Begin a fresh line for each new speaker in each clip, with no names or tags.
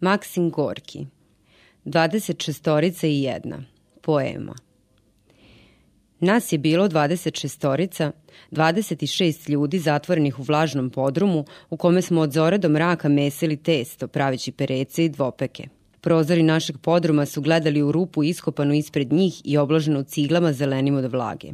Maksim Gorki 26 i jedna Poema Nas je bilo 26-orica, 26 ljudi zatvorenih u vlažnom podrumu u kome smo od zore do mraka mesili testo, pravići perece i dvopeke. Prozori našeg podruma su gledali u rupu iskopanu ispred njih i obloženu ciglama zelenim od vlage.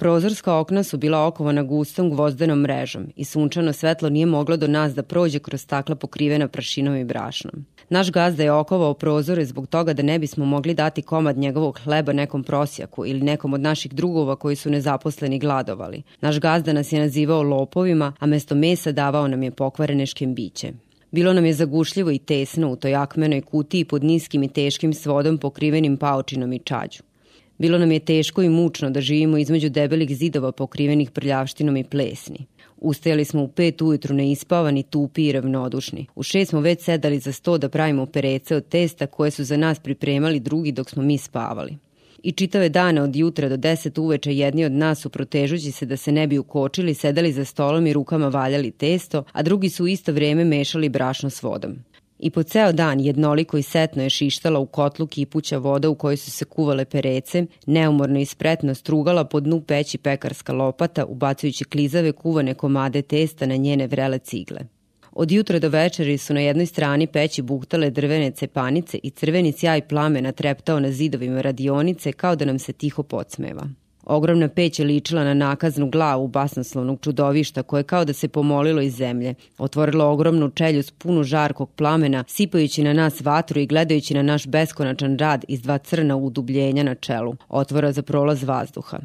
Prozorska okna su bila okovana gustom gvozdenom mrežom i sunčano svetlo nije moglo do nas da prođe kroz stakla pokrivena prašinom i brašnom. Naš gazda je okovao prozore zbog toga da ne bismo mogli dati komad njegovog hleba nekom prosjaku ili nekom od naših drugova koji su nezaposleni gladovali. Naš gazda nas je nazivao lopovima, a mesto mesa davao nam je pokvarene škembiće. Bilo nam je zagušljivo i tesno u toj akmenoj kutiji pod niskim i teškim svodom pokrivenim paočinom i čađu. Bilo nam je teško i mučno da živimo između debelih zidova pokrivenih prljavštinom i plesni. Ustajali smo u pet ujutru neispavani, tupi i ravnodušni. U šest smo već sedali za sto da pravimo perece od testa koje su za nas pripremali drugi dok smo mi spavali. I čitave dane od jutra do deset uveče jedni od nas su protežući se da se ne bi ukočili, sedali za stolom i rukama valjali testo, a drugi su u isto vreme mešali brašno s vodom. I po ceo dan jednoliko i setno je šištala u kotlu kipuća voda u kojoj su se kuvale perece, neumorno i spretno strugala po dnu peći pekarska lopata, ubacujući klizave kuvane komade testa na njene vrele cigle. Od jutra do večeri su na jednoj strani peći buhtale drvene cepanice i crveni sjaj plamena treptao na zidovima radionice kao da nam se tiho podsmeva. Ogromna peć je ličila na nakaznu glavu basnoslovnog čudovišta koje kao da se pomolilo iz zemlje. Otvorilo ogromnu čeljust punu žarkog plamena, sipajući na nas vatru i gledajući na naš beskonačan rad iz dva crna udubljenja na čelu, otvora za prolaz vazduha.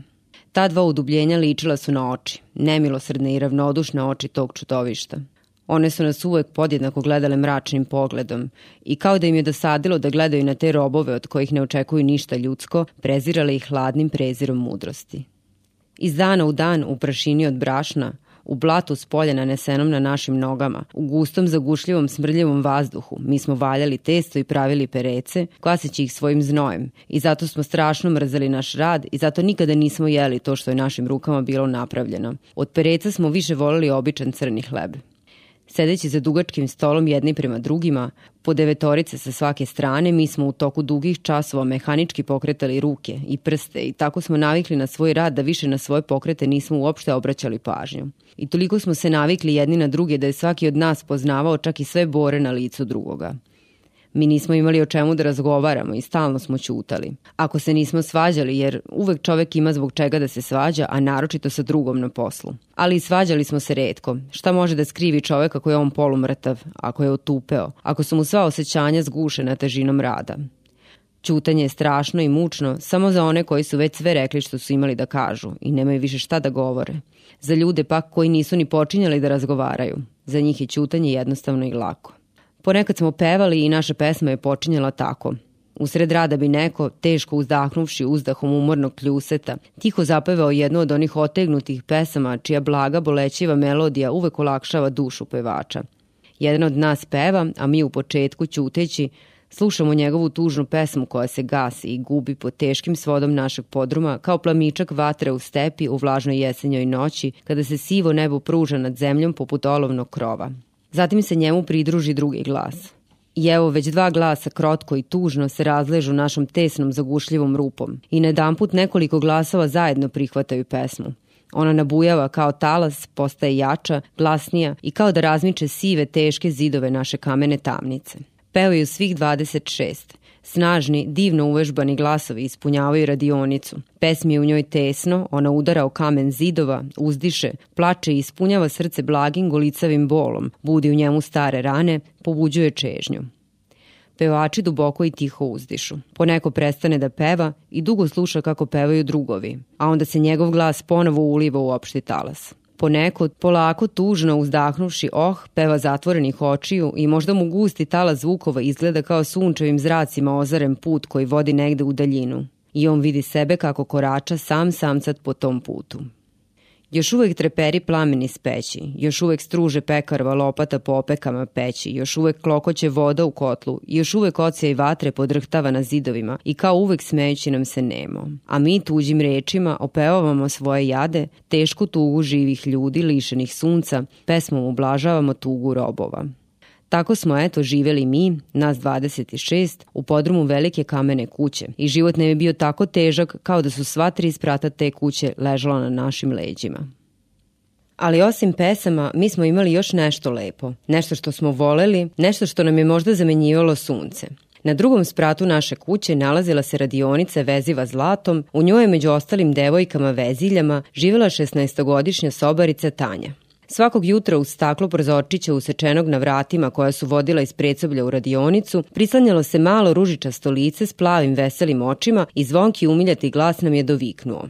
Ta dva udubljenja ličila su na oči, nemilosrdne i ravnodušne oči tog čudovišta. One su nas uvek podjednako gledale mračnim pogledom i kao da im je dosadilo da gledaju na te robove od kojih ne očekuju ništa ljudsko, prezirale ih hladnim prezirom mudrosti. Iz dana u dan u prašini od brašna, u blatu s polja nanesenom na našim nogama, u gustom zagušljivom smrljivom vazduhu, mi smo valjali testo i pravili perece, kvasići ih svojim znojem i zato smo strašno mrzeli naš rad i zato nikada nismo jeli to što je našim rukama bilo napravljeno. Od pereca smo više volili običan crni hleb. Sedeći za dugačkim stolom jedni prema drugima, po devetorice sa svake strane, mi smo u toku dugih časova mehanički pokretali ruke i prste i tako smo navikli na svoj rad da više na svoje pokrete nismo uopšte obraćali pažnju. I toliko smo se navikli jedni na druge da je svaki od nas poznavao čak i sve bore na licu drugoga. Mi nismo imali o čemu da razgovaramo i stalno smo ćutali. Ako se nismo svađali, jer uvek čovek ima zbog čega da se svađa, a naročito sa drugom na poslu. Ali svađali smo se redko. Šta može da skrivi čovek ako je on polumrtav, ako je otupeo, ako su mu sva osjećanja zgušena težinom rada? Ćutanje je strašno i mučno samo za one koji su već sve rekli što su imali da kažu i nemaju više šta da govore. Za ljude pak koji nisu ni počinjali da razgovaraju. Za njih je ćutanje jednostavno i lako. Ponekad smo pevali i naša pesma je počinjala tako. Usred rada bi neko, teško uzdahnuvši uzdahom umornog kljuseta, tiho zapevao jednu od onih otegnutih pesama čija blaga bolećiva melodija uvek olakšava dušu pevača. Jedan od nas peva, a mi u početku ćuteći, slušamo njegovu tužnu pesmu koja se gasi i gubi pod teškim svodom našeg podruma kao plamičak vatre u stepi u vlažnoj jesenjoj noći kada se sivo nebo pruža nad zemljom poput olovnog krova. Zatim se njemu pridruži drugi glas. I evo već dva glasa krotko i tužno se razležu našom tesnom zagušljivom rupom i na jedan put nekoliko glasova zajedno prihvataju pesmu. Ona nabujava kao talas, postaje jača, glasnija i kao da razmiče sive teške zidove naše kamene tamnice. Pevaju svih 26 Snažni, divno uvežbani glasovi ispunjavaju radionicu. Pesmi u njoj tesno, ona udara o kamen zidova, uzdiše, plače i ispunjava srce blagim golicavim bolom, budi u njemu stare rane, pobuđuje čežnju. Pevači duboko i tiho uzdišu. Poneko prestane da peva i dugo sluša kako pevaju drugovi, a onda se njegov glas ponovo uliva u opšti talas poneko polako tužno uzdahnuši oh, peva zatvorenih očiju i možda mu gusti tala zvukova izgleda kao sunčevim zracima ozaren put koji vodi negde u daljinu. I on vidi sebe kako korača sam samcat po tom putu. Još uvek treperi plamen iz peći, još uvek struže pekarva lopata po opekama peći, još uvek klokoće voda u kotlu, još uvek ocija i vatre podrhtava na zidovima i kao uvek smejući nam se nemo. A mi tuđim rečima opevavamo svoje jade, tešku tugu živih ljudi lišenih sunca, pesmom ublažavamo tugu robova. Tako smo eto živeli mi, nas 26, u podrumu velike kamene kuće i život nam je bio tako težak kao da su sva tri sprata te kuće ležala na našim leđima. Ali osim pesama, mi smo imali još nešto lepo, nešto što smo voleli, nešto što nam je možda zamenjivalo sunce. Na drugom spratu naše kuće nalazila se radionica veziva zlatom, u njoj je među ostalim devojkama veziljama živela 16-godišnja sobarica Tanja. Svakog jutra uz staklo prozorčića usečenog na vratima koja su vodila iz predsoblja u radionicu, prislanjalo se malo ružičasto lice s plavim veselim očima i zvonki umiljati glas nam je doviknuo.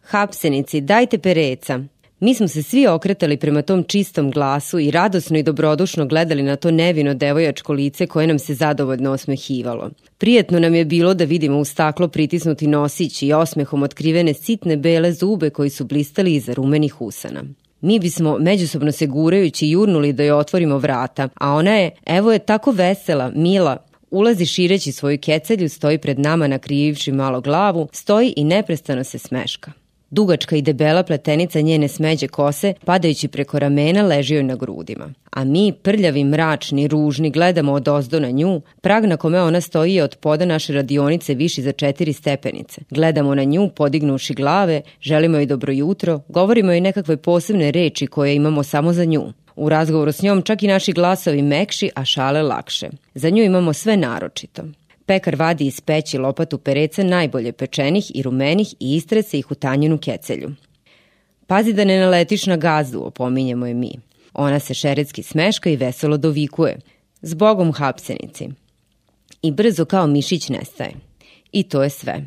Hapsenici, dajte pereca, Mi smo se svi okretali prema tom čistom glasu i radosno i dobrodušno gledali na to nevino devojačko lice koje nam se zadovoljno osmehivalo. Prijetno nam je bilo da vidimo u staklo pritisnuti nosić i osmehom otkrivene sitne bele zube koji su blistali iza rumenih usana. Mi bismo međusobno se gurajući jurnuli da joj otvorimo vrata, a ona je, evo je tako vesela, mila, Ulazi šireći svoju kecelju, stoji pred nama nakrivivši malo glavu, stoji i neprestano se smeška. Dugačka i debela pletenica njene smeđe kose, padajući preko ramena, leži joj na grudima. A mi, prljavi, mračni, ružni, gledamo od ozdo na nju, prag na kome ona stoji je od poda naše radionice viši za četiri stepenice. Gledamo na nju, podignuši glave, želimo joj dobro jutro, govorimo joj nekakve posebne reči koje imamo samo za nju. U razgovoru s njom čak i naši glasovi mekši, a šale lakše. Za nju imamo sve naročito. Pekar vadi iz peći lopatu pereca najbolje pečenih i rumenih i istrese ih u tanjenu kecelju. Pazi da ne naletiš na gazdu, opominjemo je mi. Ona se šeretski smeška i veselo dovikuje. Zbogom hapsenici. I brzo kao mišić nestaje. I to je sve.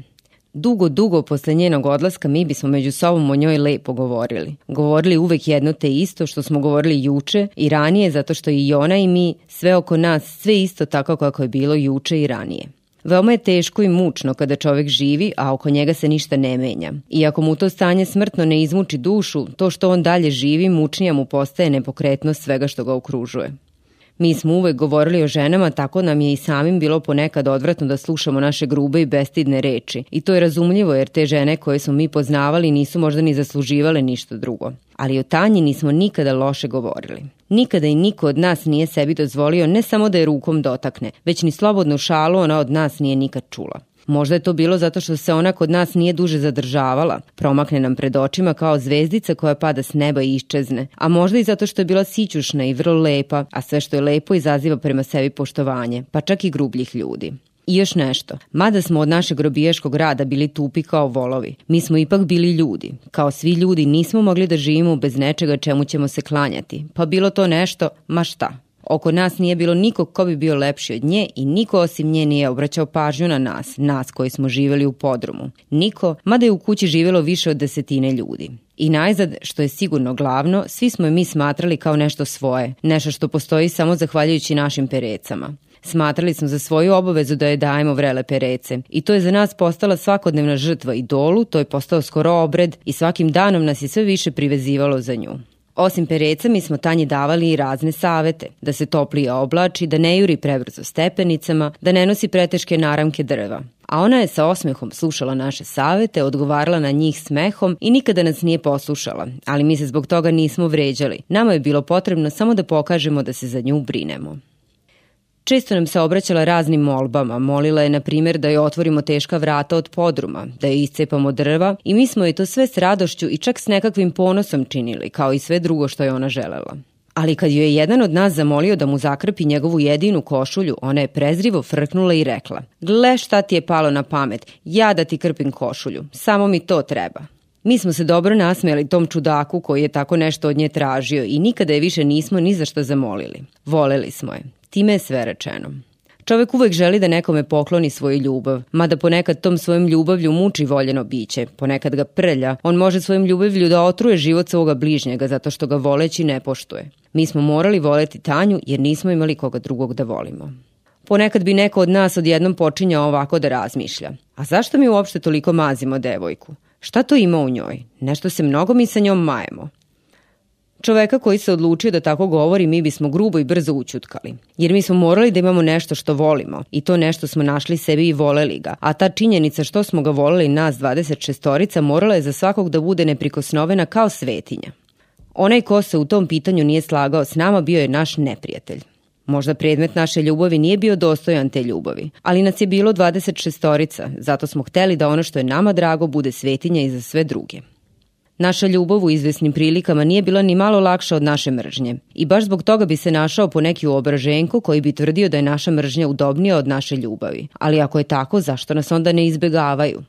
Dugo, dugo posle njenog odlaska mi bismo među sobom o njoj lepo govorili. Govorili uvek jedno te isto što smo govorili juče i ranije zato što i ona i mi, sve oko nas, sve isto tako kako je bilo juče i ranije. Veoma je teško i mučno kada čovek živi, a oko njega se ništa ne menja. I ako mu to stanje smrtno ne izmuči dušu, to što on dalje živi, mučnija mu postaje nepokretnost svega što ga okružuje. Mi smo uvek govorili o ženama, tako nam je i samim bilo ponekad odvratno da slušamo naše grube i bestidne reči. I to je razumljivo jer te žene koje smo mi poznavali nisu možda ni zasluživale ništa drugo. Ali o Tanji nismo nikada loše govorili. Nikada i niko od nas nije sebi dozvolio ne samo da je rukom dotakne, već ni slobodnu šalu ona od nas nije nikad čula. Možda je to bilo zato što se ona kod nas nije duže zadržavala, promakne nam pred očima kao zvezdica koja pada s neba i iščezne, a možda i zato što je bila sićušna i vrlo lepa, a sve što je lepo izaziva prema sebi poštovanje, pa čak i grubljih ljudi. I još nešto, mada smo od našeg robijaškog rada bili tupi kao volovi, mi smo ipak bili ljudi. Kao svi ljudi nismo mogli da živimo bez nečega čemu ćemo se klanjati, pa bilo to nešto, ma šta, Oko nas nije bilo nikog ko bi bio lepši od nje i niko osim nje nije obraćao pažnju na nas, nas koji smo živeli u podrumu. Niko, mada je u kući živelo više od desetine ljudi. I najzad, što je sigurno glavno, svi smo je mi smatrali kao nešto svoje, nešto što postoji samo zahvaljujući našim perecama. Smatrali smo za svoju obavezu da je dajemo vrele perece i to je za nas postala svakodnevna žrtva i dolu, to je postao skoro obred i svakim danom nas je sve više privezivalo za nju. Osim pereca, mi smo Tanji davali i razne savete, da se toplije oblači, da ne juri prebrzo stepenicama, da ne nosi preteške naramke drva. A ona je sa osmehom slušala naše savete, odgovarala na njih smehom i nikada nas nije poslušala, ali mi se zbog toga nismo vređali. Nama je bilo potrebno samo da pokažemo da se za nju brinemo. Često nam se obraćala raznim molbama, molila je na primjer da joj otvorimo teška vrata od podruma, da joj iscepamo drva i mi smo joj to sve s radošću i čak s nekakvim ponosom činili, kao i sve drugo što je ona želela. Ali kad joj je jedan od nas zamolio da mu zakrpi njegovu jedinu košulju, ona je prezrivo frknula i rekla Gle šta ti je palo na pamet, ja da ti krpim košulju, samo mi to treba. Mi smo se dobro nasmijali tom čudaku koji je tako nešto od nje tražio i nikada je više nismo ni za što zamolili. Voleli smo je. Time je sve rečeno. Čovek uvek želi da nekome pokloni svoju ljubav, mada ponekad tom svojom ljubavlju muči voljeno biće, ponekad ga prlja, on može svojim ljubavlju da otruje život svoga bližnjega zato što ga voleći ne poštuje. Mi smo morali voleti Tanju jer nismo imali koga drugog da volimo. Ponekad bi neko od nas odjednom počinjao ovako da razmišlja. A zašto mi uopšte toliko mazimo devojku? Šta to ima u njoj? Nešto se mnogo mi sa njom majemo. Čoveka koji se odlučio da tako govori mi bismo grubo i brzo učutkali. Jer mi smo morali da imamo nešto što volimo i to nešto smo našli sebi i voleli ga. A ta činjenica što smo ga voleli nas 26 storica morala je za svakog da bude neprikosnovena kao svetinja. Onaj ko se u tom pitanju nije slagao s nama bio je naš neprijatelj. Možda predmet naše ljubavi nije bio dostojan te ljubavi, ali nas je bilo 26 storica, zato smo hteli da ono što je nama drago bude svetinja i za sve druge. Naša ljubav u izvesnim prilikama nije bila ni malo lakša od naše mržnje i baš zbog toga bi se našao po neki uobraženko koji bi tvrdio da je naša mržnja udobnija od naše ljubavi. Ali ako je tako, zašto nas onda ne izbegavaju?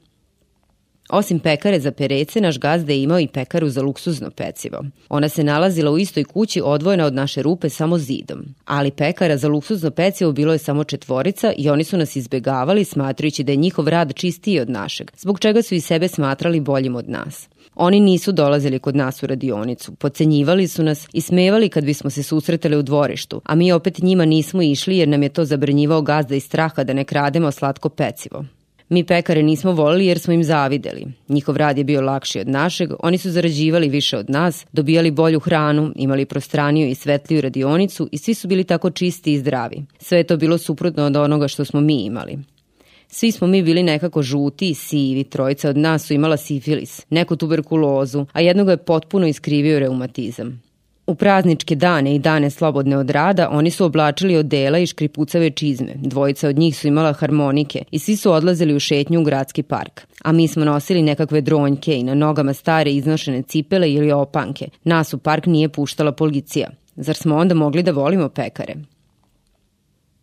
Osim pekare za perece, naš gazda je imao i pekaru za luksuzno pecivo. Ona se nalazila u istoj kući odvojena od naše rupe samo zidom. Ali pekara za luksuzno pecivo bilo je samo četvorica i oni su nas izbegavali smatrajući da je njihov rad čistiji od našeg, zbog čega su i sebe smatrali boljim od nas. Oni nisu dolazili kod nas u radionicu, pocenjivali su nas i smevali kad bismo se susretali u dvorištu, a mi opet njima nismo išli jer nam je to zabranjivao gazda iz straha da ne krademo slatko pecivo. Mi pekare nismo volili jer smo im zavideli. Njihov rad je bio lakši od našeg, oni su zarađivali više od nas, dobijali bolju hranu, imali prostraniju i svetliju radionicu i svi su bili tako čisti i zdravi. Sve je to bilo suprotno od onoga što smo mi imali. Svi smo mi bili nekako žuti i sivi, trojica od nas su imala sifilis, neku tuberkulozu, a jednog je potpuno iskrivio reumatizam. U prazničke dane i dane slobodne od rada oni su oblačili odela i škripucave čizme. Dvojica od njih su imala harmonike i svi su odlazili u šetnju u gradski park. A mi smo nosili nekakve dronjke i na nogama stare iznošene cipele ili opanke. Nas u park nije puštala policija. Zar smo onda mogli da volimo pekare?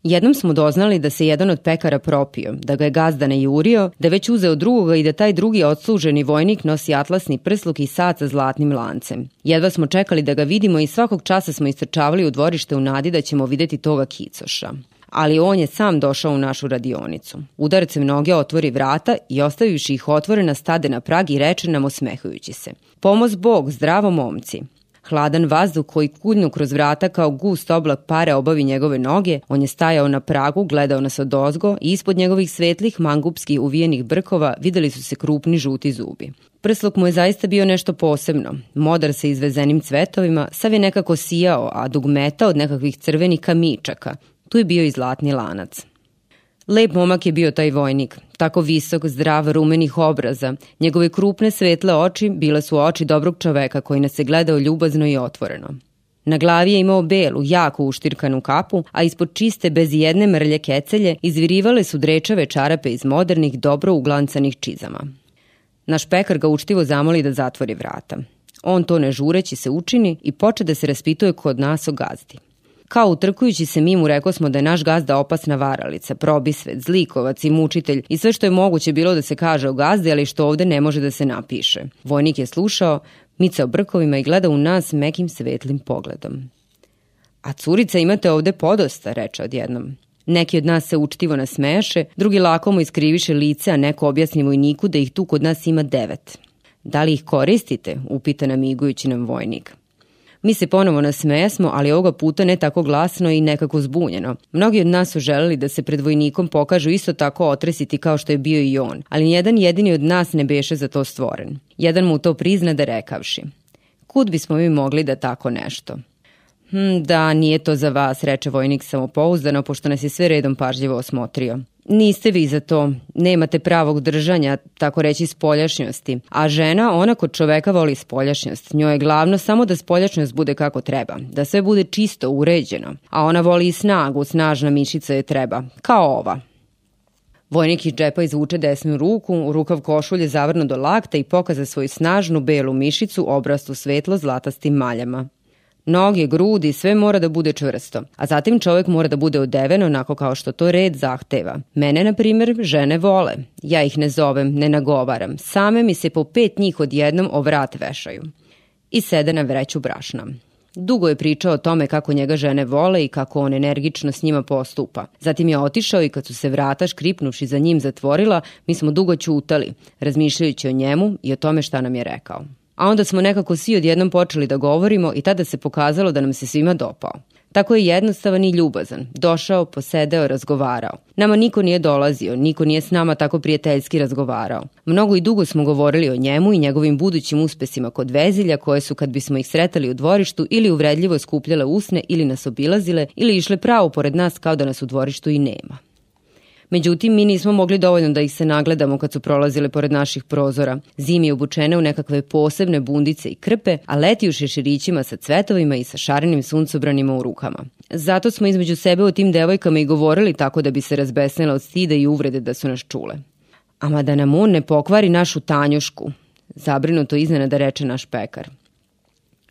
Jednom smo doznali da se jedan od pekara propio, da ga je gazda najurio, da već uzeo drugoga i da taj drugi odsluženi vojnik nosi atlasni prsluk i sat sa zlatnim lancem. Jedva smo čekali da ga vidimo i svakog časa smo istrčavali u dvorište u nadi da ćemo videti toga kicoša ali on je sam došao u našu radionicu. Udarcem noge otvori vrata i ostavivši ih otvorena stade na prag i reče nam osmehujući se. Pomoz Bog, zdravo momci. Hladan vazduh koji kuljnu kroz vrata kao gust oblak pare obavi njegove noge, on je stajao na pragu, gledao nas od ozgo i ispod njegovih svetlih mangupskih uvijenih brkova videli su se krupni žuti zubi. Prsluk mu je zaista bio nešto posebno. Modar sa izvezenim cvetovima, sav je nekako sijao, a dugmeta od nekakvih crvenih kamičaka. Tu je bio i zlatni lanac. Lep momak je bio taj vojnik, tako visok, zdrav, rumenih obraza. Njegove krupne svetle oči bile su oči dobrog čoveka koji nas je gledao ljubazno i otvoreno. Na glavi je imao belu, jako uštirkanu kapu, a ispod čiste bez jedne mrlje kecelje izvirivale su drečave čarape iz modernih, dobro uglancanih čizama. Naš pekar ga učtivo zamoli da zatvori vrata. On to ne žureći se učini i poče da se raspituje kod nas o gazdi. Kao utrkujući se mimu rekao smo da je naš gazda opasna varalica, probisvet, zlikovac i mučitelj i sve što je moguće bilo da se kaže o gazdi, ali što ovde ne može da se napiše. Vojnik je slušao, micao brkovima i gleda u nas mekim svetlim pogledom. A curica imate ovde podosta, reče odjednom. Neki od nas se učtivo nasmeše, drugi lako mu iskriviše lice, a neko objasni vojniku da ih tu kod nas ima devet. Da li ih koristite? upita namigujući nam vojnik. Mi se ponovo nasmejasmo, ali ovoga puta ne tako glasno i nekako zbunjeno. Mnogi od nas su želeli da se pred vojnikom pokažu isto tako otresiti kao što je bio i on, ali nijedan jedini od nas ne beše za to stvoren. Jedan mu to prizna da rekavši. Kud bismo mi mogli da tako nešto? Hm, da, nije to za vas, reče vojnik samopouzdano, pošto nas je sve redom pažljivo osmotrio. Niste vi za to, nemate pravog držanja, tako reći spoljašnjosti. A žena, ona kod čoveka voli spoljašnjost. Njoj je glavno samo da spoljašnjost bude kako treba, da sve bude čisto, uređeno. A ona voli i snagu, snažna mišica je treba, kao ova. Vojnik iz džepa izvuče desnu ruku, u rukav košulje zavrno do lakta i pokaza svoju snažnu belu mišicu obrastu svetlo zlatastim maljama. Noge, grudi, sve mora da bude čvrsto. A zatim čovek mora da bude odeven onako kao što to red zahteva. Mene, na primjer, žene vole. Ja ih ne zovem, ne nagovaram. Same mi se po pet njih odjednom o vrat vešaju. I sede na vreću brašna. Dugo je pričao o tome kako njega žene vole i kako on energično s njima postupa. Zatim je otišao i kad su se vrata škripnuši za njim zatvorila, mi smo dugo ćutali, razmišljajući o njemu i o tome šta nam je rekao a onda smo nekako svi odjednom počeli da govorimo i tada se pokazalo da nam se svima dopao. Tako je jednostavan i ljubazan. Došao, posedeo, razgovarao. Nama niko nije dolazio, niko nije s nama tako prijateljski razgovarao. Mnogo i dugo smo govorili o njemu i njegovim budućim uspesima kod vezilja koje su kad bismo ih sretali u dvorištu ili uvredljivo skupljale usne ili nas obilazile ili išle pravo pored nas kao da nas u dvorištu i nema. Međutim, mi nismo mogli dovoljno da ih se nagledamo kad su prolazile pored naših prozora. Zimi obučene u nekakve posebne bundice i krpe, a leti u šeširićima sa cvetovima i sa šarenim suncobranima u rukama. Zato smo između sebe o tim devojkama i govorili tako da bi se razbesnila od stida i uvrede da su nas čule. Ama da nam on ne pokvari našu tanjušku, zabrinuto iznenada reče naš pekar.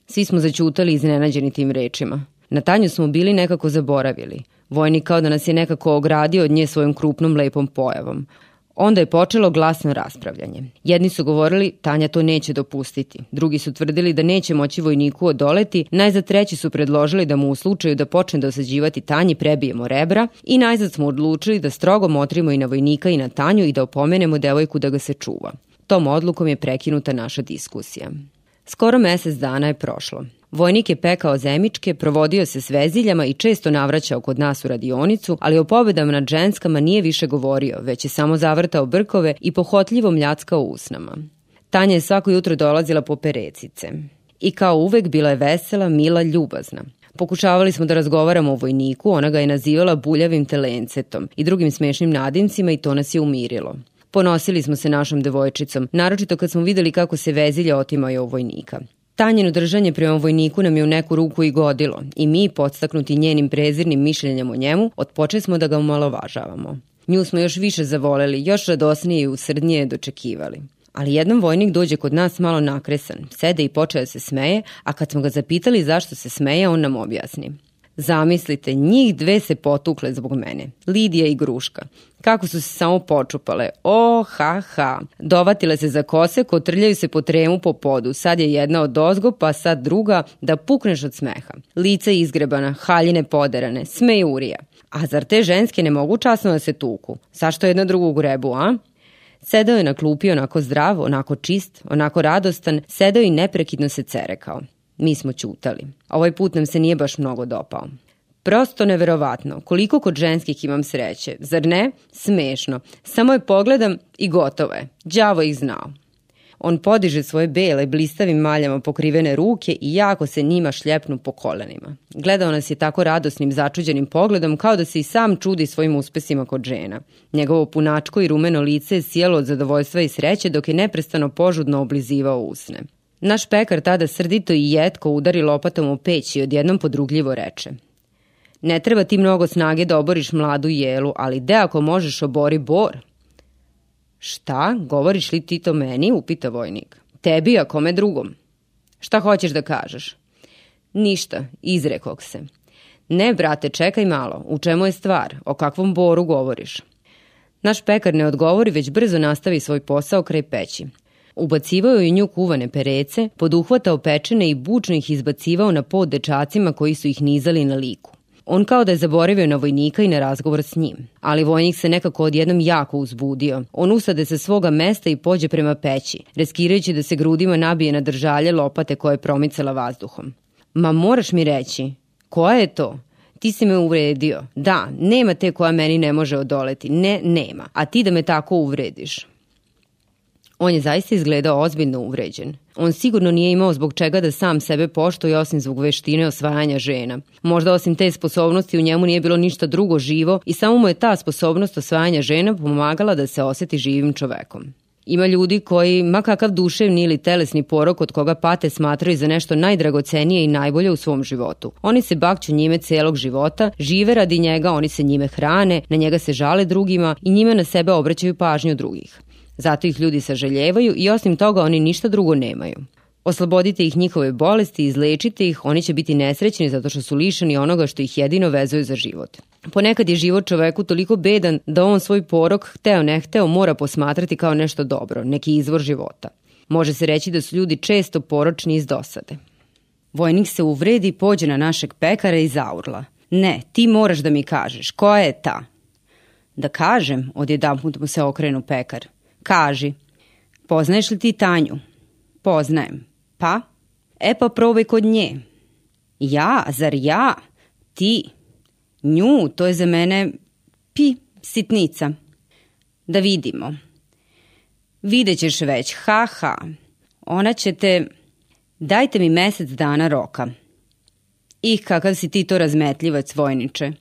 Svi smo začutali iznenađeni tim rečima. Na tanju smo bili nekako zaboravili. Vojnik kao da nas je nekako ogradio od nje svojom krupnom lepom pojavom. Onda je počelo glasno raspravljanje. Jedni su govorili Tanja to neće dopustiti, drugi su tvrdili da neće moći vojniku odoleti, najzad treći su predložili da mu u slučaju da počne dosađivati Tanji prebijemo rebra i najzad smo odlučili da strogo motrimo i na vojnika i na Tanju i da opomenemo devojku da ga se čuva. Tom odlukom je prekinuta naša diskusija. Skoro mesec dana je prošlo. Vojnik je pekao zemičke, provodio se s veziljama i često navraćao kod nas u radionicu, ali o pobedama nad ženskama nije više govorio, već je samo zavrtao brkove i pohotljivo mljackao usnama. Tanja je svako jutro dolazila po perecice. I kao uvek bila je vesela, mila, ljubazna. Pokušavali smo da razgovaramo o vojniku, ona ga je nazivala buljavim telencetom i drugim smešnim nadimcima i to nas je umirilo. Ponosili smo se našom devojčicom, naročito kad smo videli kako se vezilja otimaju od vojnika. Tanjeno držanje prema vojniku nam je u neku ruku i godilo i mi, podstaknuti njenim prezirnim mišljenjem o njemu, odpoče smo da ga umalovažavamo. Nju smo još više zavoleli, još radosnije i usrdnije dočekivali. Ali jedan vojnik dođe kod nas malo nakresan, sede i počeo da se smeje, a kad smo ga zapitali zašto se smeje, on nam objasni. Zamislite, njih dve se potukle zbog mene, Lidija i Gruška. Kako su se samo počupale. O, ha, ha. Dovatile se za kose, kotrljaju se po tremu po podu. Sad je jedna od ozgo, pa sad druga, da pukneš od smeha. Lice izgrebana, haljine poderane, smejurija. A zar te ženske ne mogu časno da se tuku? Zašto jedna drugu grebu, a? Sedao je na klupi onako zdrav, onako čist, onako radostan, sedao i neprekidno se cerekao. Mi smo ćutali. Ovaj put nam se nije baš mnogo dopao. Prosto neverovatno, koliko kod ženskih imam sreće. Zar ne? Smešno. Samo je pogledam i gotovo je. Đavo ih znao. On podiže svoje bele, blistavim maljama pokrivene ruke i jako se njima šljepnu po kolenima. Gledao nas je tako radosnim, začuđenim pogledom kao da se i sam čudi svojim uspesima kod žena. Njegovo punačko i rumeno lice je sjelo od zadovoljstva i sreće dok je neprestano požudno oblizivao usne. Naš pekar tada srdito i jetko udari lopatom u peć i odjednom podrugljivo reče. Ne treba ti mnogo snage da oboriš mladu jelu, ali de ako možeš obori bor. Šta, govoriš li ti to meni, upita vojnik. Tebi, a kome drugom. Šta hoćeš da kažeš? Ništa, izrekog se. Ne, brate, čekaj malo, u čemu je stvar, o kakvom boru govoriš? Naš pekar ne odgovori, već brzo nastavi svoj posao kraj peći. Ubacivao je nju kuvane perece, poduhvatao pečene i bučno ih izbacivao na pod dečacima koji su ih nizali na liku. On kao da je zaboravio na vojnika i na razgovor s njim. Ali vojnik se nekako odjednom jako uzbudio. On usade sa svoga mesta i pođe prema peći, reskirajući da se grudima nabije na držalje lopate koje je promicala vazduhom. Ma moraš mi reći, koja je to? Ti si me uvredio. Da, nema te koja meni ne može odoleti. Ne, nema. A ti da me tako uvrediš. On je zaista izgledao ozbiljno uvređen. On sigurno nije imao zbog čega da sam sebe poštuje osim zbog veštine osvajanja žena. Možda osim te sposobnosti u njemu nije bilo ništa drugo živo i samo mu je ta sposobnost osvajanja žena pomagala da se oseti živim čovekom. Ima ljudi koji, ma kakav duševni ili telesni porok od koga pate smatraju za nešto najdragocenije i najbolje u svom životu. Oni se bakću njime celog života, žive radi njega, oni se njime hrane, na njega se žale drugima i njime na sebe obraćaju pažnju drugih. Zato ih ljudi saželjevaju i osim toga oni ništa drugo nemaju. Oslobodite ih njihove bolesti, izlečite ih, oni će biti nesrećni zato što su lišeni onoga što ih jedino vezuje za život. Ponekad je život čoveku toliko bedan da on svoj porok, hteo ne hteo, mora posmatrati kao nešto dobro, neki izvor života. Može se reći da su ljudi često poročni iz dosade. Vojnik se uvredi, pođe na našeg pekara i zaurla. Ne, ti moraš da mi kažeš, koja je ta? Da kažem, odjedan put mu se okrenu pekar – Kaži, poznaješ li ti Tanju? Poznajem. Pa? E pa probaj kod nje. Ja, zar ja? Ti? Nju, to je za mene pi, sitnica. Da vidimo. Videćeš već, ha ha. Ona će te... Dajte mi mesec dana roka. Ih, kakav si ti to razmetljivac, vojniče.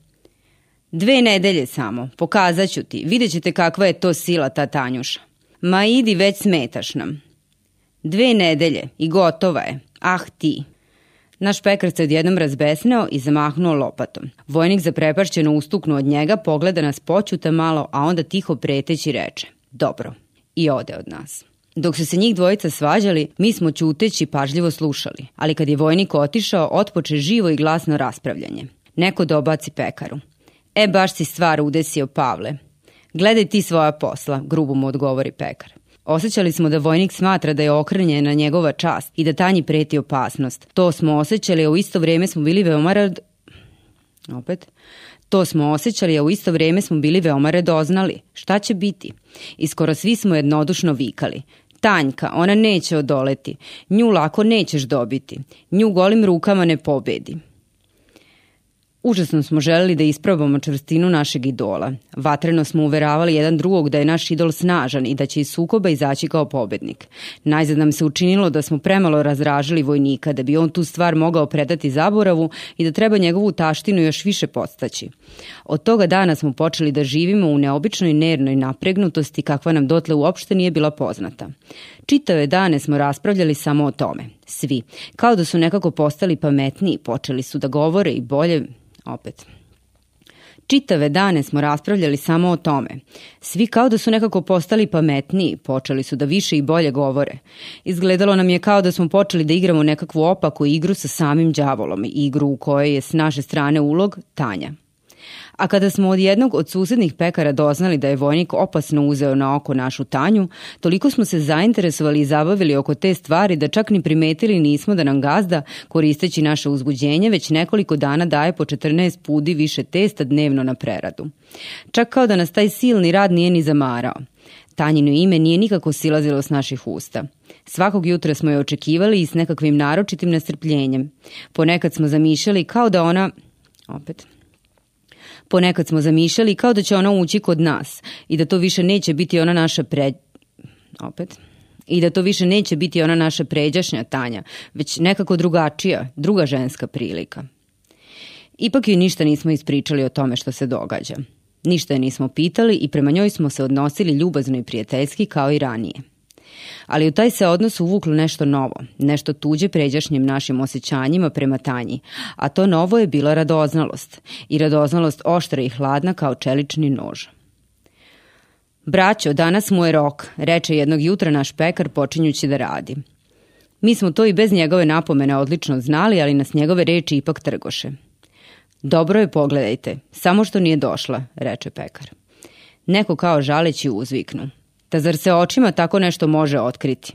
Dve nedelje samo, pokazat ću ti, vidjet ćete kakva je to sila ta Tanjuša. Ma idi, već smetaš nam. Dve nedelje i gotova je, ah ti. Naš pekar se odjednom razbesneo i zamahnuo lopatom. Vojnik zaprepašćeno ustuknu od njega, pogleda nas počuta malo, a onda tiho preteći reče. Dobro. I ode od nas. Dok su se njih dvojica svađali, mi smo ćuteći pažljivo slušali, ali kad je vojnik otišao, otpoče živo i glasno raspravljanje. Neko dobaci pekaru. E, baš si stvar udesio, Pavle. Gledaj ti svoja posla, grubo mu odgovori pekar. Osećali smo da vojnik smatra da je okrenjena njegova čast i da tanji preti opasnost. To smo osjećali, a u isto vrijeme smo bili veoma rad... Opet. To smo osjećali, a u isto vrijeme smo bili veoma redoznali. Šta će biti? I skoro svi smo jednodušno vikali. Tanjka, ona neće odoleti. Nju lako nećeš dobiti. Nju golim rukama ne pobedi. Užasno smo želeli da isprobamo čvrstinu našeg idola. Vatreno smo uveravali jedan drugog da je naš idol snažan i da će iz sukoba izaći kao pobednik. Najzad nam se učinilo da smo premalo razražili vojnika, da bi on tu stvar mogao predati zaboravu i da treba njegovu taštinu još više podstaći. Od toga dana smo počeli da živimo u neobičnoj nernoj napregnutosti kakva nam dotle uopšte nije bila poznata. Čitave dane smo raspravljali samo o tome. Svi. Kao da su nekako postali pametniji, počeli su da govore i bolje opet. Čitave dane smo raspravljali samo o tome. Svi kao da su nekako postali pametniji, počeli su da više i bolje govore. Izgledalo nam je kao da smo počeli da igramo nekakvu opaku igru sa samim đavolom, igru u kojoj je s naše strane ulog Tanja. A kada smo od jednog od susednih pekara doznali da je vojnik opasno uzeo na oko našu Tanju, toliko smo se zainteresovali i zabavili oko te stvari da čak ni primetili nismo da nam gazda, koristeći naše uzbuđenje, već nekoliko dana daje po 14 pudi više testa dnevno na preradu. Čak kao da nas taj silni rad nije ni zamarao. Tanjino ime nije nikako silazilo s naših usta. Svakog jutra smo je očekivali i s nekakvim naročitim nestrpljenjem. Ponekad smo zamišljali kao da ona... Opet... Ponekad smo zamišljali kao da će ona ući kod nas i da to više neće biti ona naša pre... Opet i da to više neće biti ona naša pređašnja Tanja, već nekako drugačija, druga ženska prilika. Ipak joj ništa nismo ispričali o tome što se događa. Ništa je nismo pitali i prema njoj smo se odnosili ljubazno i prijateljski kao i ranije ali u taj se odnos uvuklo nešto novo, nešto tuđe pređašnjim našim osjećanjima prema Tanji, a to novo je bila radoznalost i radoznalost oštra i hladna kao čelični nož. Braćo, danas mu je rok, reče jednog jutra naš pekar počinjući da radi. Mi smo to i bez njegove napomene odlično znali, ali nas njegove reči ipak trgoše. Dobro je, pogledajte, samo što nije došla, reče pekar. Neko kao žaleći uzviknu. Da zar se očima tako nešto može otkriti?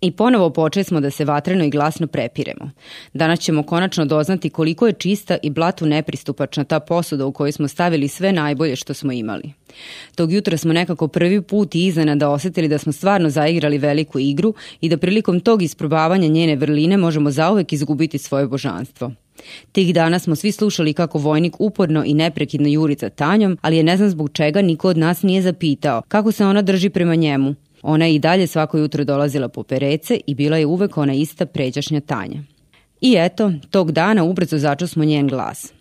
I ponovo počeli smo da se vatreno i glasno prepiremo. Danas ćemo konačno doznati koliko je čista i blatu nepristupačna ta posuda u kojoj smo stavili sve najbolje što smo imali. Tog jutra smo nekako prvi put iznenada osetili da smo stvarno zaigrali veliku igru i da prilikom tog isprobavanja njene vrline možemo zauvek izgubiti svoje božanstvo. Tih dana smo svi slušali kako vojnik uporno i neprekidno juri za Tanjom, ali je ne znam zbog čega niko od nas nije zapitao kako se ona drži prema njemu. Ona je i dalje svako jutro dolazila po perece i bila je uvek ona ista pređašnja Tanja. I eto, tog dana ubrzo začu smo njen glas.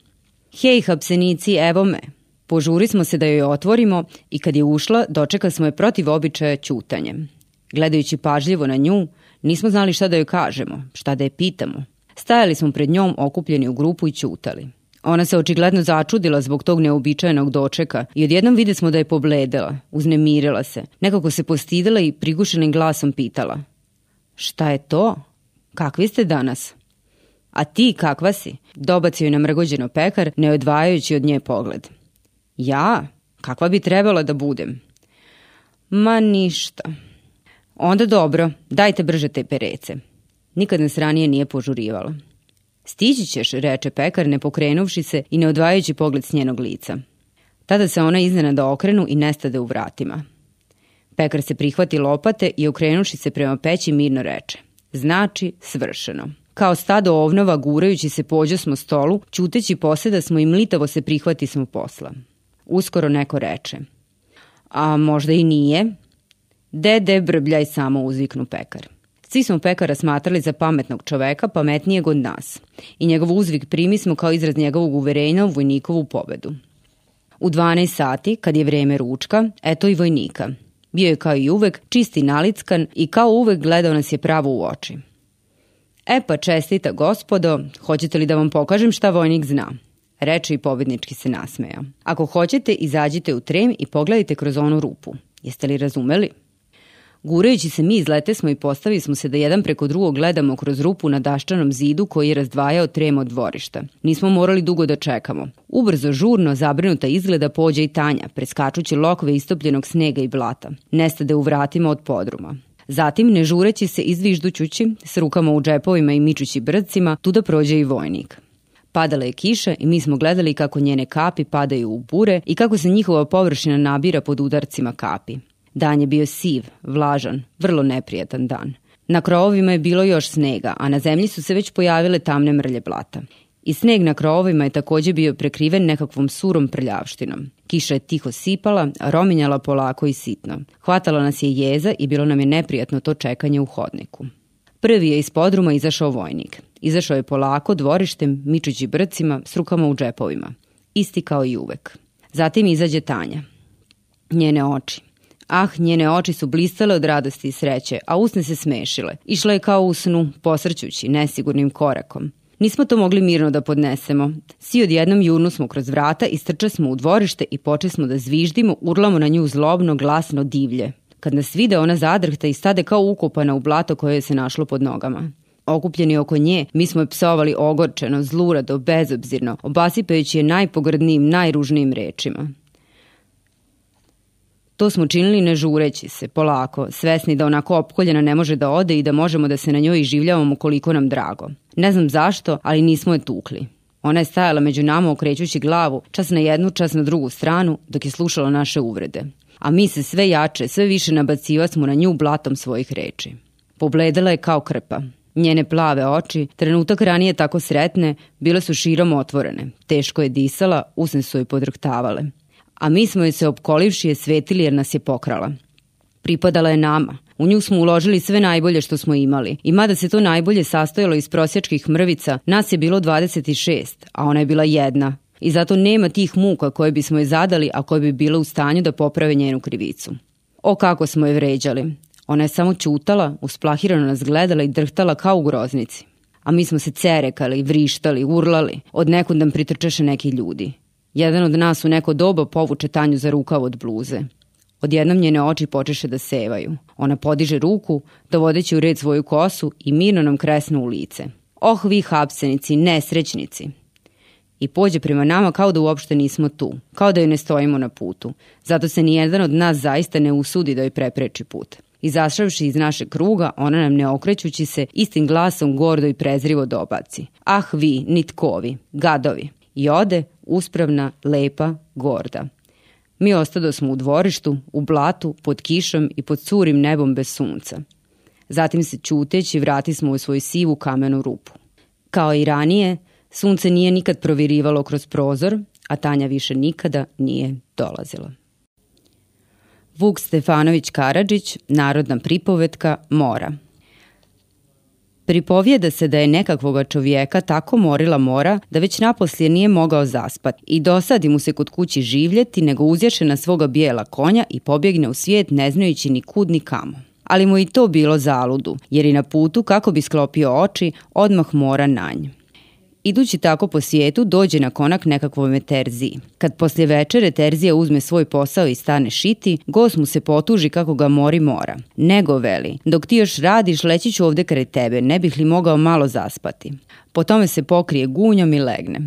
Hej, hapsenici, evo me. Požuri smo se da joj otvorimo i kad je ušla, dočeka smo je protiv običaja ćutanjem. Gledajući pažljivo na nju, nismo znali šta da joj kažemo, šta da je pitamo. Stajali smo pred njom okupljeni u grupu i ćutali. Ona se očigledno začudila zbog tog neobičajenog dočeka i odjednom vide smo da je pobledela, uznemirila se, nekako se postidila i prigušenim glasom pitala. Šta je to? Kakvi ste danas? A ti kakva si? Dobacio je namrgođeno pekar, ne odvajajući od nje pogled. Ja? Kakva bi trebala da budem? Ma ništa. Onda dobro, dajte brže te perece. Nikad nas ranije nije požurivala. Stići ćeš, reče pekar, ne pokrenuvši se i ne odvajajući pogled s njenog lica. Tada se ona iznenada okrenu i nestade u vratima. Pekar se prihvati lopate i okrenuši se prema peći mirno reče. Znači, svršeno. Kao stado ovnova gurajući se pođo smo stolu, čuteći posle da smo im litavo se prihvati smo posla. Uskoro neko reče. A možda i nije? Dede brbljaj samo uzviknu pekar. Svi smo pekara smatrali za pametnog čoveka, pametnijeg od nas. I njegov uzvik primi smo kao izraz njegovog uverenja u vojnikovu pobedu. U 12 sati, kad je vreme ručka, eto i vojnika. Bio je kao i uvek, čisti nalickan i kao uvek gledao nas je pravo u oči. E pa čestita gospodo, hoćete li da vam pokažem šta vojnik zna? Reče i pobednički se nasmeja. Ako hoćete, izađite u trem i pogledajte kroz onu rupu. Jeste li razumeli? Gurajući se mi izlete smo i postavili smo se da jedan preko drugog gledamo kroz rupu na daščanom zidu koji je razdvajao trem od dvorišta. Nismo morali dugo da čekamo. Ubrzo, žurno, zabrinuta izgleda pođe i Tanja, preskačući lokve istopljenog snega i blata. Nestade u vratima od podruma. Zatim, ne žureći se izviždućući, s rukama u džepovima i mičući brcima, tu da prođe i vojnik. Padala je kiša i mi smo gledali kako njene kapi padaju u bure i kako se njihova površina nabira pod udarcima kapi. Dan je bio siv, vlažan, vrlo neprijatan dan. Na krovovima je bilo još snega, a na zemlji su se već pojavile tamne mrlje blata. I sneg na krovovima je takođe bio prekriven nekakvom surom prljavštinom. Kiša je tiho sipala, rominjala polako i sitno. Hvatala nas je jeza i bilo nam je neprijatno to čekanje u hodniku. Prvi je iz podruma izašao vojnik. Izašao je polako, dvorištem, mičući brcima, s rukama u džepovima. Isti kao i uvek. Zatim izađe Tanja. Njene oči. Ah, njene oči su blistale od radosti i sreće, a usne se smešile. Išla je kao u snu, posrćući, nesigurnim korakom. Nismo to mogli mirno da podnesemo. Svi odjednom jurnu smo kroz vrata, istrče smo u dvorište i poče smo da zviždimo, urlamo na nju zlobno, glasno divlje. Kad nas vide, ona zadrhta i stade kao ukopana u blato koje se našlo pod nogama. Okupljeni oko nje, mi smo je psovali ogorčeno, zlurado, bezobzirno, obasipajući je najpogrdnijim, najružnijim rečima. To smo činili ne žureći se, polako, svesni da onako opkoljena ne može da ode i da možemo da se na njoj iživljavamo koliko nam drago. Ne znam zašto, ali nismo je tukli. Ona je stajala među nama okrećući glavu, čas na jednu, čas na drugu stranu, dok je slušala naše uvrede. A mi se sve jače, sve više nabaciva smo na nju blatom svojih reči. Pobledala je kao krpa. Njene plave oči, trenutak ranije tako sretne, bile su širom otvorene. Teško je disala, usne su joj podrhtavale a mi smo joj se opkolivši je svetili jer nas je pokrala. Pripadala je nama. U nju smo uložili sve najbolje što smo imali. I mada se to najbolje sastojalo iz prosjačkih mrvica, nas je bilo 26, a ona je bila jedna. I zato nema tih muka koje bismo je zadali, a koje bi bile u stanju da poprave njenu krivicu. O kako smo je vređali. Ona je samo čutala, usplahirano nas gledala i drhtala kao u groznici. A mi smo se cerekali, vrištali, urlali, od nekud nam pritrčeše neki ljudi. Jedan od nas u neko doba povuče Tanju za rukav od bluze. Odjednom njene oči počeše da sevaju. Ona podiže ruku, dovodeći u red svoju kosu i mirno nam kresne u lice. Oh, vi hapsenici, nesrećnici! I pođe prema nama kao da uopšte nismo tu, kao da joj ne stojimo na putu. Zato se nijedan od nas zaista ne usudi da joj prepreči put. Izašavši iz našeg kruga, ona nam ne okrećući se, istim glasom gordo i prezrivo dobaci. Ah vi, nitkovi, gadovi! I ode, uspravna, lepa, gorda. Mi ostado smo u dvorištu, u blatu, pod kišom i pod curim nebom bez sunca. Zatim se čuteći vrati smo u svoju sivu kamenu rupu. Kao i ranije, sunce nije nikad provirivalo kroz prozor, a Tanja više nikada nije dolazila. Vuk Stefanović Karadžić, narodna pripovetka Mora – Pripovijeda se da je nekakvoga čovjeka tako morila mora da već naposlije nije mogao zaspati i dosadi mu se kod kući življeti nego uzješe na svoga bijela konja i pobjegne u svijet ne znajući ni kud ni kamo. Ali mu i to bilo zaludu, jer i na putu kako bi sklopio oči, odmah mora na nj. Idući tako po svijetu dođe na konak nekakvoj Terziji. Kad poslije večere Terzija uzme svoj posao i stane šiti, gost mu se potuži kako ga mori mora. Nego veli, dok ti još radiš leći ću ovde kraj tebe, ne bih li mogao malo zaspati. Po tome se pokrije gunjom i legne.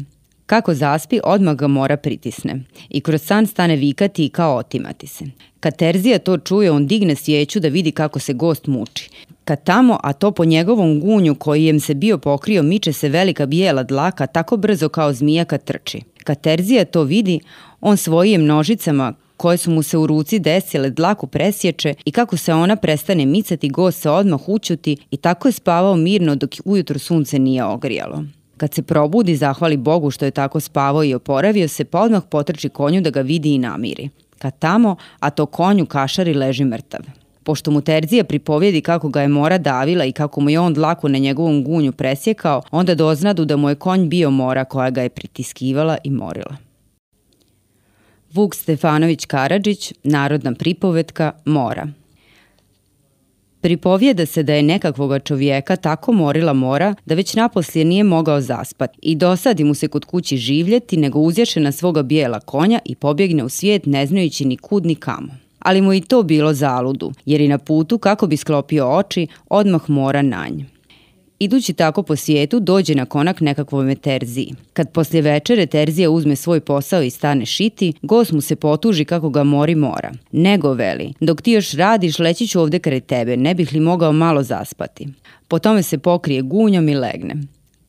Kako zaspi, odmah ga mora pritisne. I kroz san stane vikati i kao otimati se. Kad Terzija to čuje, on digne svijeću da vidi kako se gost muči. Kad tamo, a to po njegovom gunju kojem se bio pokrio, miče se velika bijela dlaka tako brzo kao zmija kad trči. Kad Terzija to vidi, on svojim nožicama koje su mu se u ruci desile dlaku presječe i kako se ona prestane micati, gost se odmah učuti i tako je spavao mirno dok ujutro sunce nije ogrijalo. Kad se probudi, zahvali Bogu što je tako spavao i oporavio se, pa odmah potrči konju da ga vidi i namiri. Kad tamo, a to konju kašari leži mrtav. Pošto mu Terzija pripovjedi kako ga je mora davila i kako mu je on dlaku na njegovom gunju presjekao, onda doznadu da mu je konj bio mora koja ga je pritiskivala i morila. Vuk Stefanović Karadžić, narodna pripovetka Mora. Pripovijeda se da je nekakvoga čovjeka tako morila mora da već naposlije nije mogao zaspati i dosadi mu se kod kući življeti nego uzješe na svoga bijela konja i pobjegne u svijet ne znajući ni kud ni kamo. Ali mu i to bilo zaludu, jer i na putu kako bi sklopio oči, odmah mora na nj. Idući tako po svijetu dođe na konak nekakvoj Terziji. Kad poslije večere Terzija uzme svoj posao i stane šiti, gost mu se potuži kako ga mori mora. Nego veli, dok ti još radiš leći ću ovdje kraj tebe, ne bih li mogao malo zaspati. Po tome se pokrije gunjom i legne.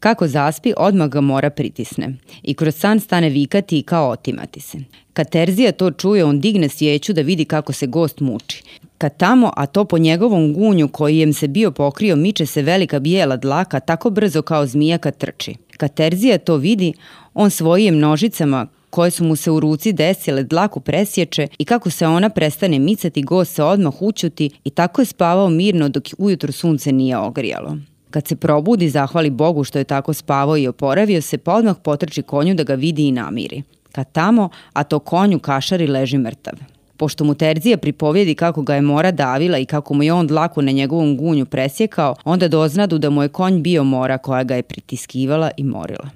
Kako zaspi, odmah ga mora pritisne. I kroz san stane vikati i kao otimati se. Kad Terzija to čuje, on digne svijeću da vidi kako se gost muči. Kad tamo, a to po njegovom gunju kojem se bio pokrio, miče se velika bijela dlaka tako brzo kao zmija kad trči. Kad Terzija to vidi, on svojim nožicama koje su mu se u ruci desile dlaku presječe i kako se ona prestane micati, gost se odmah učuti i tako je spavao mirno dok ujutro sunce nije ogrijalo. Kad se probudi, zahvali Bogu što je tako spavao i oporavio se, pa odmah potrči konju da ga vidi i namiri. Kad tamo, a to konju kašari leži mrtav. Pošto mu Terzija pripovjedi kako ga je mora davila i kako mu je on dlaku na njegovom gunju presjekao, onda doznadu da mu je konj bio mora koja ga je pritiskivala i morila.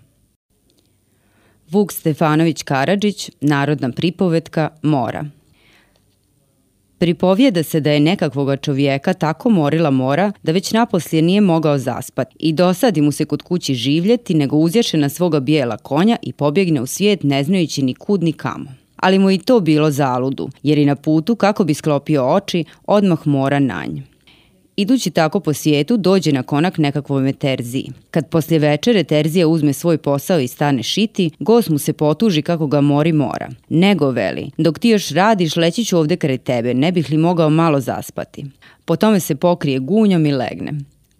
Vuk Stefanović Karadžić, narodna pripovetka Mora. Pripovijeda se da je nekakvoga čovjeka tako morila mora da već naposlije nije mogao zaspati i dosadi mu se kod kući življeti nego uzješe na svoga bijela konja i pobjegne u svijet ne znajući ni kud ni kamo. Ali mu i to bilo zaludu, jer i na putu kako bi sklopio oči, odmah mora na nj. Idući tako po svijetu dođe na konak nekakvoj Terziji. Kad poslije večere Terzija uzme svoj posao i stane šiti, gost mu se potuži kako ga mori mora. Nego veli, dok ti još radiš leći ću ovdje kraj tebe, ne bih li mogao malo zaspati. Po tome se pokrije gunjom i legne.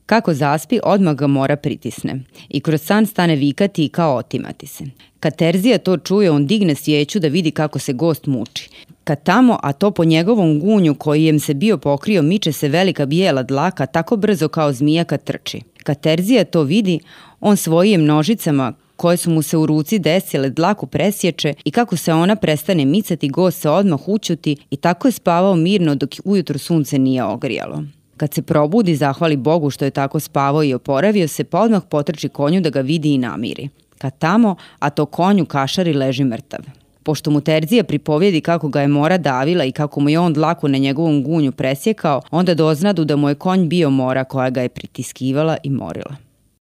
Kako zaspi, odmah ga mora pritisne. I kroz san stane vikati i kao otimati se. Kad Terzija to čuje, on digne svijeću da vidi kako se gost muči. Kad tamo, a to po njegovom gunju kojem se bio pokrio, miče se velika bijela dlaka tako brzo kao zmija kad trči. Kad Terzija to vidi, on svojim nožicama koje su mu se u ruci desile dlaku presječe i kako se ona prestane micati, gost se odmah učuti i tako je spavao mirno dok ujutro sunce nije ogrijalo. Kad se probudi, zahvali Bogu što je tako spavao i oporavio se, pa odmah potrči konju da ga vidi i namiri. Kad tamo, a to konju kašari leži mrtav. Pošto mu Terzija pripovjedi kako ga je mora davila i kako mu je on dlaku na njegovom gunju presjekao, onda doznadu da mu je konj bio mora koja ga je pritiskivala i morila.